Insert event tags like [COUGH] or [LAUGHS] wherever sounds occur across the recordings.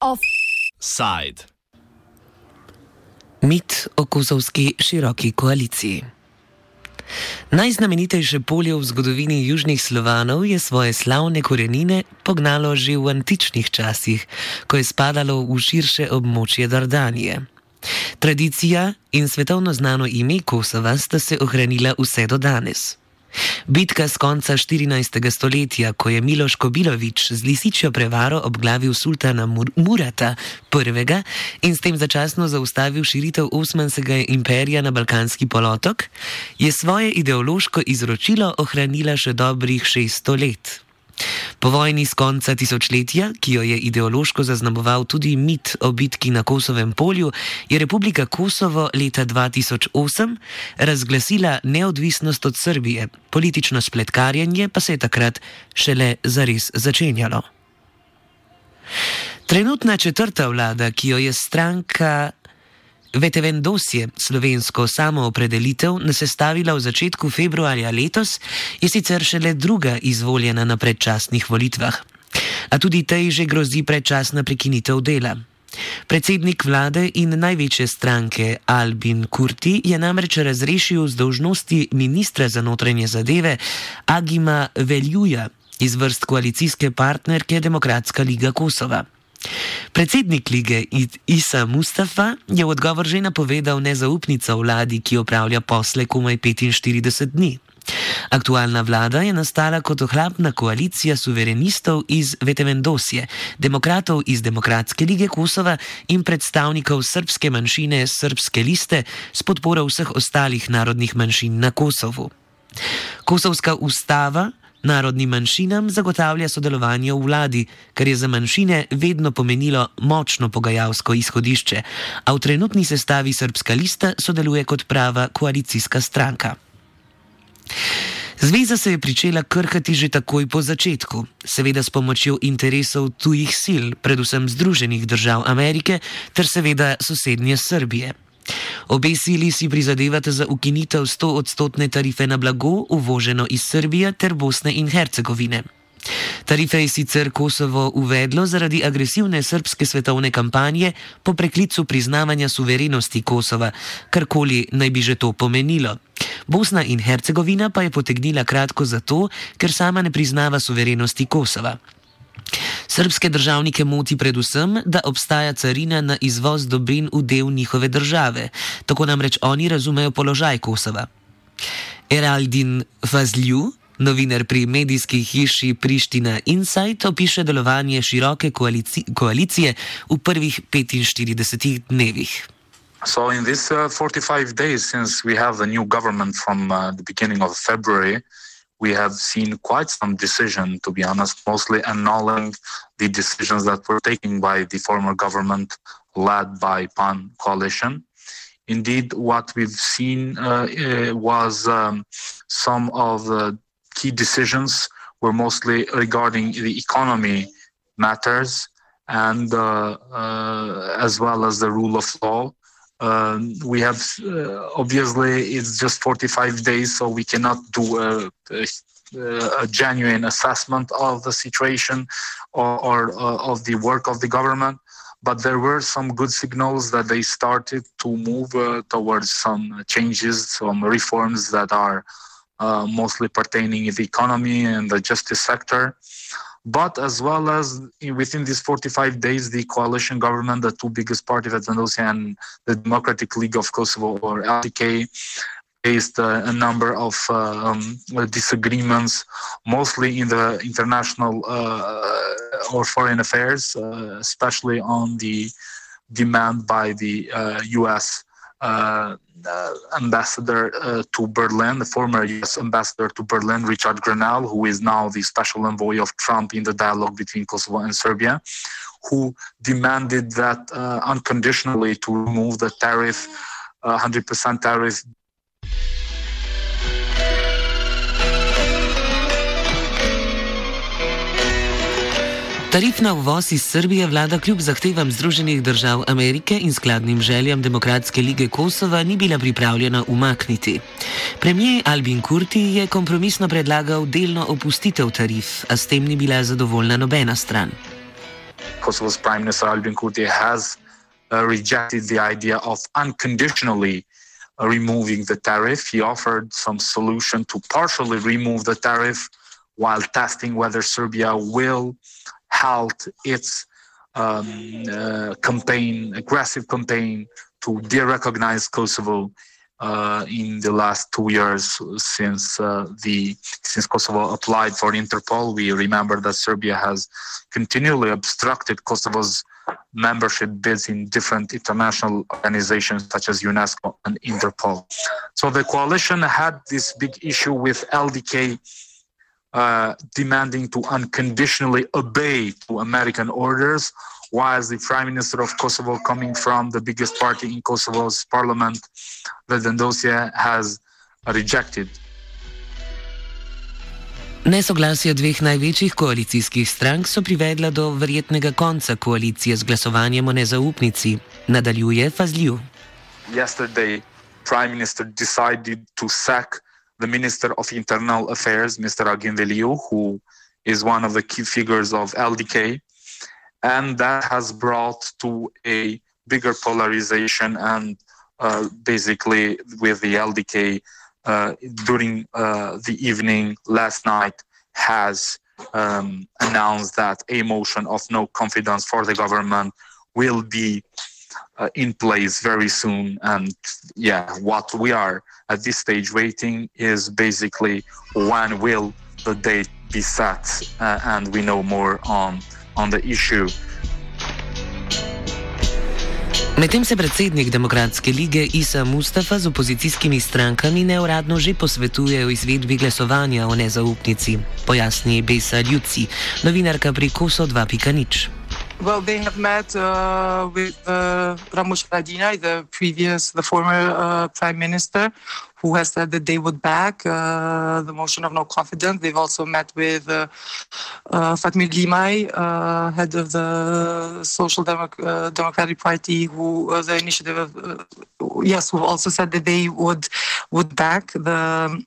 Offside. Mit o kosovski široki koaliciji. Najznamenitejše polje v zgodovini južnih Slovanov je svoje slavne korenine pognalo že v antičnih časih, ko je spadalo v širše območje Dardanije. Tradicija in svetovno znano ime Kosova sta se ohranila vse do danes. Bitka z konca 14. stoletja, ko je Miloš Kobilovič z lisičjo prevaro obglavil sultana Mur Murata I. in s tem začasno zaustavil širitev Osmanskega imperija na Balkanski polotok, je svoje ideološko izročilo ohranila še dobrih 600 let. Po vojni z konca tisočletja, ki jo je ideološko zaznamoval tudi mit o bitki na Kosovem polju, je Republika Kosovo leta 2008 razglasila neodvisnost od Srbije, politično spletkarjenje pa se je takrat šele zares začenjalo. Trenutna četrta vlada, ki jo je stranka Vetevendosje, slovensko samoopredelitev, nasestavila v začetku februarja letos, je sicer šele druga izvoljena na predčasnih volitvah. A tudi tej že grozi predčasna prekinitev dela. Predsednik vlade in največje stranke Albin Kurti je namreč razrešil z dožnosti ministra za notranje zadeve Agima Veljuja iz vrst koalicijske partnerke Demokratska liga Kosova. Predsednik lige Isa Mustafa je v odgovor že napovedal nezaupnico vladi, ki opravlja posle komaj 45 dni. Aktualna vlada je nastala kot ohlapna koalicija suverenistov iz Vetevendosje, demokratov iz Demokratske lige Kosova in predstavnikov srpske manjšine Srpske liste s podporo vseh ostalih narodnih manjšin na Kosovu. Kosovska ustava Narodnim manjšinam zagotavlja sodelovanje v vladi, kar je za manjšine vedno pomenilo močno pogajalsko izhodišče, a v trenutni sestavi Srpska lista sodeluje kot prava koalicijska stranka. Zveza se je pričela krhati že takoj po začetku, seveda s pomočjo interesov tujih sil, predvsem Združenih držav Amerike ter seveda sosednje Srbije. Obe sili si prizadevate za ukinitev 100-odstotne tarife na blago, uvoženo iz Srbije ter Bosne in Hercegovine. Tarife je sicer Kosovo uvedlo zaradi agresivne srpske svetovne kampanje po preklicu priznavanja suverenosti Kosova, karkoli naj bi že to pomenilo. Bosna in Hercegovina pa je potegnila kratko zato, ker sama ne priznava suverenosti Kosova. Srpske državnike moti predvsem, da obstaja carina na izvoz dobrin v del njihove države, tako namreč oni razumejo položaj Kosova. Eraldin Fazlju, novinar pri medijski hiši Priština Insight, opiše delovanje široke koalici koalicije v prvih 45 dnevih. So, in these uh, 45 days since we have the new government from uh, the beginning of February, uh, we have seen quite some decision, to be honest, mostly annulling the decisions that were taken by the former government led by PAN coalition. Indeed, what we've seen uh, uh, was um, some of the key decisions were mostly regarding the economy matters and uh, uh as well as the rule of law. Um, we have uh, obviously it's just 45 days, so we cannot do a, a, a genuine assessment of the situation or, or uh, of the work of the government. But there were some good signals that they started to move uh, towards some changes, some reforms that are uh, mostly pertaining to the economy and the justice sector but as well as within these 45 days, the coalition government, the two biggest parties, Vetevendosje and the Democratic League of Kosovo, or LDK, faced uh, a number of uh, um, disagreements, mostly in the international uh, or foreign affairs, uh, especially on the demand by the U.S. Uh, uh, ambassador uh, to Berlin, the former US ambassador to Berlin, Richard Grenell, who is now the special envoy of Trump in the dialogue between Kosovo and Serbia, who demanded that unconditionally to remove the tariff, 100% tariff Tarif na uvoz iz Srbije vlada kljub zahtevam Združenih držav Amerike in skladnim željam Demokratske lige Kosova ni bila pripravljena umakniti. Premijer Albin Kurti je kompromisno predlagal delno opustitev tarif, a s tem ni bila zadovoljna nobena stran. Kosovo's Prime Minister Albin Kurti has uh, rejected the idea of unconditionally uh, removing the tariff. He offered some solution to partially remove the tariff while testing whether Serbia will halt its um, uh, campaign, aggressive campaign to de-recognize Kosovo uh, in the last two years since uh, the since Kosovo applied for Interpol. We remember that Serbia has continually obstructed Kosovo's membership bids in different international organizations such as UNESCO and Interpol. So the coalition had this big issue with LDK uh, demanding to unconditionally obey to American orders, whilst the Prime Minister of Kosovo, coming from the biggest party in Kosovo's parliament, Vedendosia, has rejected Nesoglasja dveh največjih koalicijskih strank so privedla do verjetnega konca koalicije z glasovanjem o nezaupnici, nadaljuje Fazljiv. Yesterday, Prime Minister decided to sack the Minister of Internal Affairs, Mr. Agim Veliu, who is one of the key figures of LDK. And that has brought to a bigger polarization and uh, basically with the LDK uh, during uh, the evening last night has um, announced that a motion of no confidence for the government will be uh, in place very soon. And yeah, what we are at this stage waiting is basically when will the date be set, uh, and we know more on on the issue. Medtem se predsednik Demokratske lige Isa Mustafa z opozicijskimi strankami neuradno že posvetuje o izvedbi glasovanja o nezaupnici, pojasni Besa Ljuci, novinarka pri Koso 2.0. Well, they have met uh, with uh, Ramush Haradinaj, the previous, the former uh, prime minister, who has said that they would back uh, the motion of no confidence. They've also met with uh, uh, Fatmir Limaj, uh, head of the Social Demo- Democratic Party, who the initiative, of, yes, who also said that they would would back the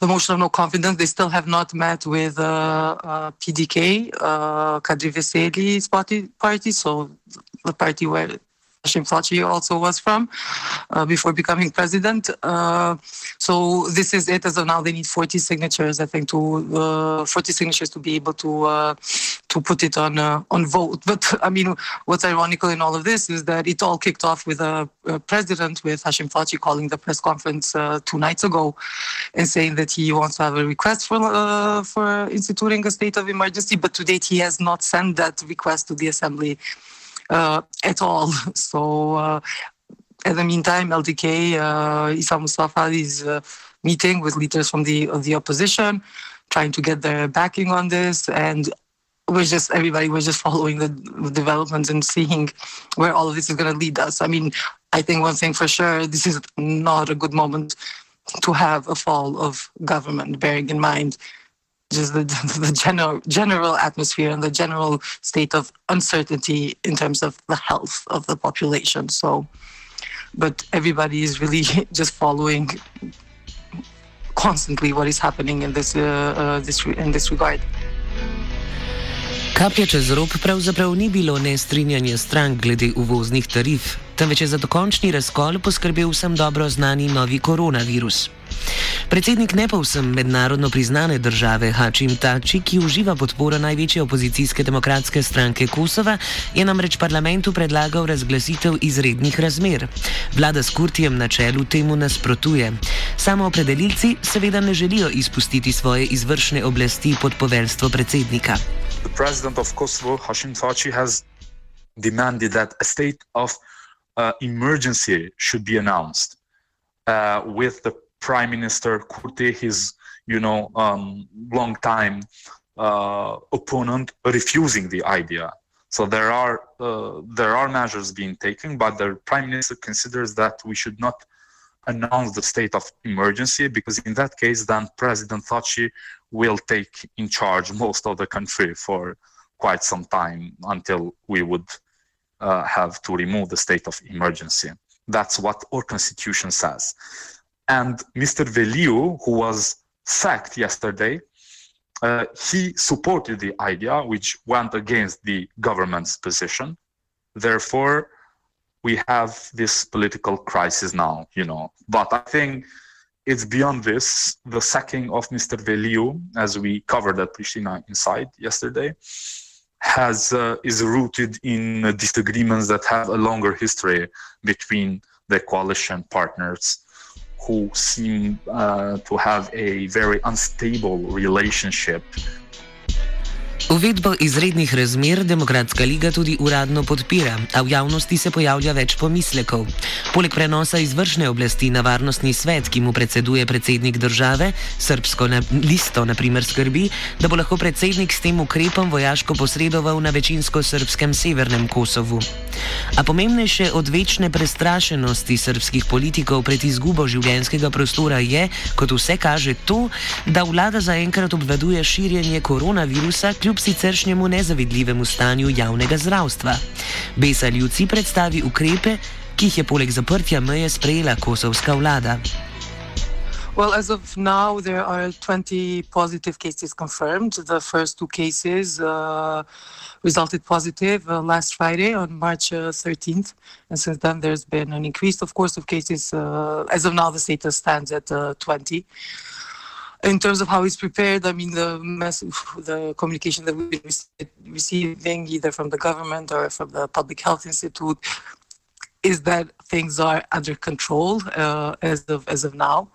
the motion of no confidence. They still have not met with uh, uh, PDK, uh, Kadri party, party, so the party where Hashim Thaçi also was from uh, before becoming president. Uh, so this is it. As of now, they need 40 signatures, I think, to uh, 40 signatures to be able to uh, to put it on uh, on vote. But I mean, what's ironical in all of this is that it all kicked off with a, a president, with Hashim Thaçi calling the press conference uh, two nights ago and saying that he wants to have a request for for instituting a state of emergency. But to date, he has not sent that request to the assembly at all. [LAUGHS] So uh, in the meantime, LDK, uh, Isa Mustafa is uh, meeting with leaders from the of the opposition, trying to get their backing on this, and we're just everybody was just following the developments and seeing where all of this is going to lead us. I mean, I think one thing for sure, this is not a good moment to have a fall of government, bearing in mind just the, [LAUGHS] the general general atmosphere and the general state of uncertainty in terms of the health of the population. So, but everybody is really [LAUGHS] just following constantly what is happening in this uh, uh, this in this regard. Kaplja čez rob pravzaprav ni bilo nestrinjanje strank glede uvoznih tarif, temveč je za dokončni razkol poskrbel vsem dobro znani novi koronavirus. Predsednik ne povsem mednarodno priznane države Hačim Tači, ki uživa podporo največje opozicijske demokratske stranke Kosova, je namreč parlamentu predlagal razglasitev izrednih razmer. Vlada s Kurtijem na čelu temu nasprotuje. Samo opredelilci seveda ne želijo izpustiti svoje izvršne oblasti pod poveljstvo predsednika. Predsednik Kosova Hačim Tači je demanded that a state of uh, emergency should be announced uh, with the Prime Minister Kurti, his you know um, long time uh, opponent, refusing the idea. So there are uh, there are measures being taken, but the Prime Minister considers that we should not announce the state of emergency because in that case, then President Thaçi will take in charge most of the country for quite some time until we would uh, have to remove the state of emergency. That's what our constitution says. And Mr. Veliu, who was sacked yesterday, uh, he supported the idea, which went against the government's position. Therefore, we have this political crisis now, you know. But I think it's beyond this. The sacking of Mr. Veliu, as we covered at Pristina Insight yesterday, has uh, is rooted in disagreements that have a longer history between the coalition partners who seem uh, to have a very unstable relationship Uvedbo izrednih razmer Demokratska liga tudi uradno podpira, a v javnosti se pojavlja več pomislekov. Poleg prenosa izvršne oblasti na varnostni svet, ki mu predseduje predsednik države, srpsko na listo naprimer skrbi, da bo lahko predsednik s tem ukrepom vojaško posredoval na večinsko srpskem severnem Kosovu. A pomembnejše od večne prestrašenosti srpskih politikov pred izgubo življenjskega prostora je, kot vse kaže, to, da vlada zaenkrat obvladuje širjenje koronavirusa kljub siceršnjemu nezavidljivemu stanju javnega zdravstva. Besa Ljuci predstavi ukrepe, ki jih je poleg zaprtja meje sprejela kosovska vlada. Well, as of now, there are 20 positive cases confirmed. The first two cases uh, resulted positive uh, last Friday on March uh, 13th. And since then, there's been an increase, of course, of cases. Uh, as of now, the status stands at uh, 20. In terms of how he's prepared, I mean, the message, the communication that been receiving either from the government or from the Public Health Institute is that things are under control uh, as of as of now.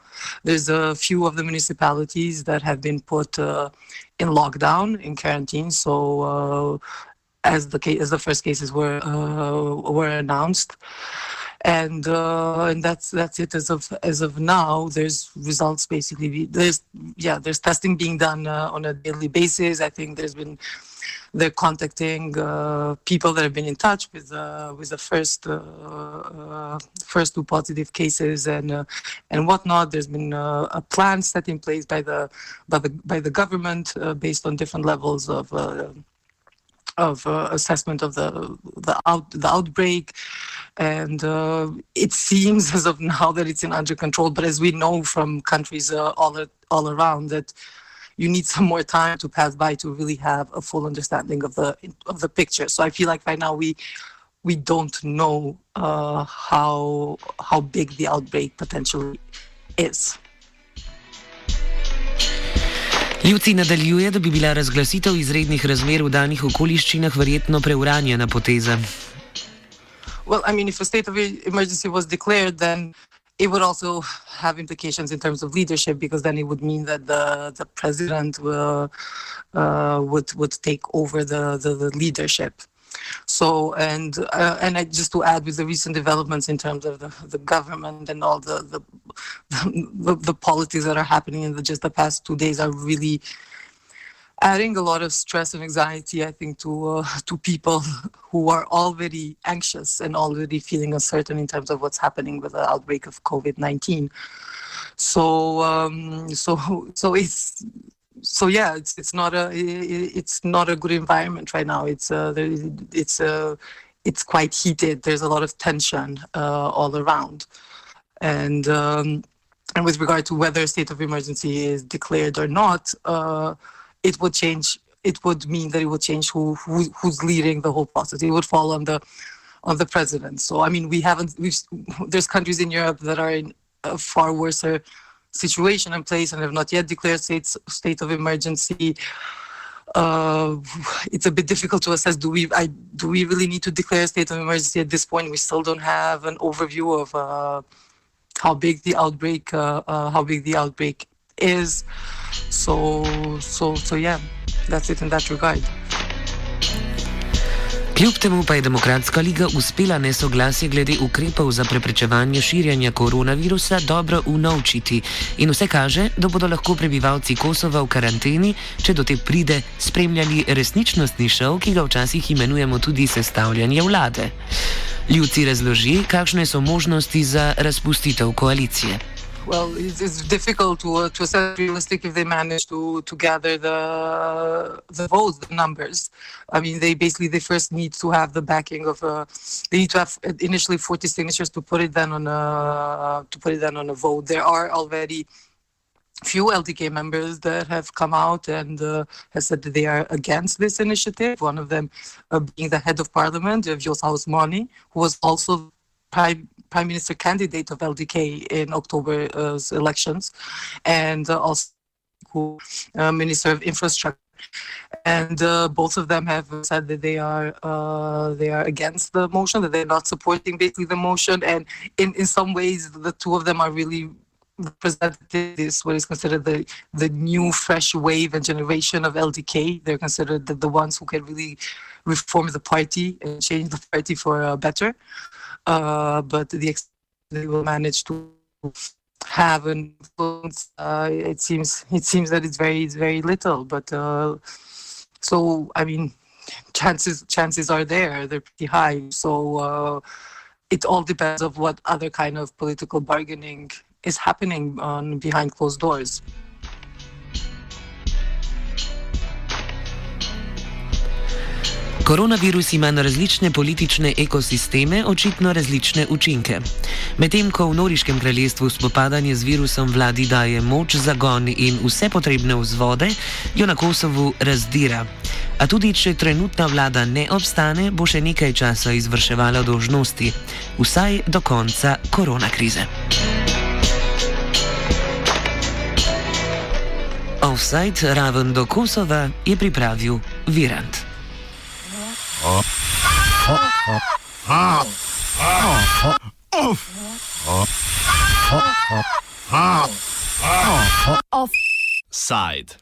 There's a few of the municipalities that have been put uh, in lockdown, in quarantine. So, uh, as the case, as the first cases were uh, were announced and uh, and that's that's it as of as of now. There's results basically. There's yeah, there's testing being done uh, on a daily basis. I think there's been they're contacting uh, people that have been in touch with uh, with the first uh, uh first two positive cases and uh, and whatnot. There's been uh, a plan set in place by the by the by the government based on different levels of of uh, assessment of the the, out, the outbreak, and uh, it seems [LAUGHS] as of now that it's in under control. But as we know from countries uh, all all around, that you need some more time to pass by to really have a full understanding of the of the picture. So I feel like right now we we don't know uh, how how big the outbreak potentially is. Ljuci nadaljuje, da bi bila razglasitev izrednih razmer v danih okoliščinah verjetno preuranjena poteza. Well, I mean, if a state of emergency was declared, then it would also have implications in terms of leadership, because then it would mean that the the president will, uh, would would take over the, the, the leadership. So and uh, and I, just to add with the recent developments in terms of the, the government and all the the, [LAUGHS] the the politics that are happening in the, just the past two days are really adding a lot of stress and anxiety i think to uh, to people who are already anxious and already feeling uncertain in terms of what's happening with the outbreak of covid-19 so um, so so it's so yeah, it's it's not a it's not a good environment right now. It's uh, it's uh, it's quite heated. There's a lot of tension uh, all around, and um, and with regard to whether a state of emergency is declared or not, uh, it would change. It would mean that it would change who, who who's leading the whole process. It would fall on the on the president. So I mean, we haven't. We've there's countries in Europe that are in a far worse situation in place and have not yet declared states, state of emergency. Uh, it's a bit difficult to assess. Do we I, do we really need to declare state of emergency at this point? We still don't have an overview of uh, how big the outbreak uh, uh how big the outbreak is. So so so yeah, that's it in that regard. Kljub temu pa je Demokratska liga uspela nesoglasje glede ukrepov za preprečevanje širjanja koronavirusa dobro unovčiti in vse kaže, da bodo lahko prebivalci Kosova v karanteni, če do te pride, spremljali resničnostni šov, ki ga včasih imenujemo tudi sestavljanje vlade. Ljudci razloži, kakšne so možnosti za razpustitev koalicije. Well, it's, it's difficult to uh, to assess realistic if they manage to to gather the the votes, the numbers. I mean, they basically they first need to have the backing of uh, they need to have initially 40 signatures to put it then on a to put it then on a vote. There are already few LDK members that have come out and uh, have said that they are against this initiative. One of them uh, being the head of parliament, Vjosa Osmani, who was also prime prime minister candidate of LDK in October's elections, and also uh, minister of infrastructure. And uh, both of them have said that they are uh, they are against the motion, that they're not supporting basically the motion, and in, in some ways the two of them are really represented this what is considered the the new fresh wave and generation of LDK. They're considered the, the ones who can really reform the party and change the party for uh, better uh, but the they will manage to have an influence. Uh, it seems it seems that it's very it's very little, but uh, so I mean, chances chances are there. They're pretty high. So uh, it all depends of what other kind of political bargaining is happening on behind closed doors. Koronavirus ima na različne politične ekosisteme očitno različne učinke. Medtem ko v Noriškem kraljestvu spopadanje z virusom vladi daje moč, zagon in vse potrebne vzvode, jo na Kosovu razdira. A tudi če trenutna vlada ne obstane, bo še nekaj časa izvrševala dožnosti, vsaj do konca koronakrize. Offside raven do Kosova je pripravil Virant. Offside.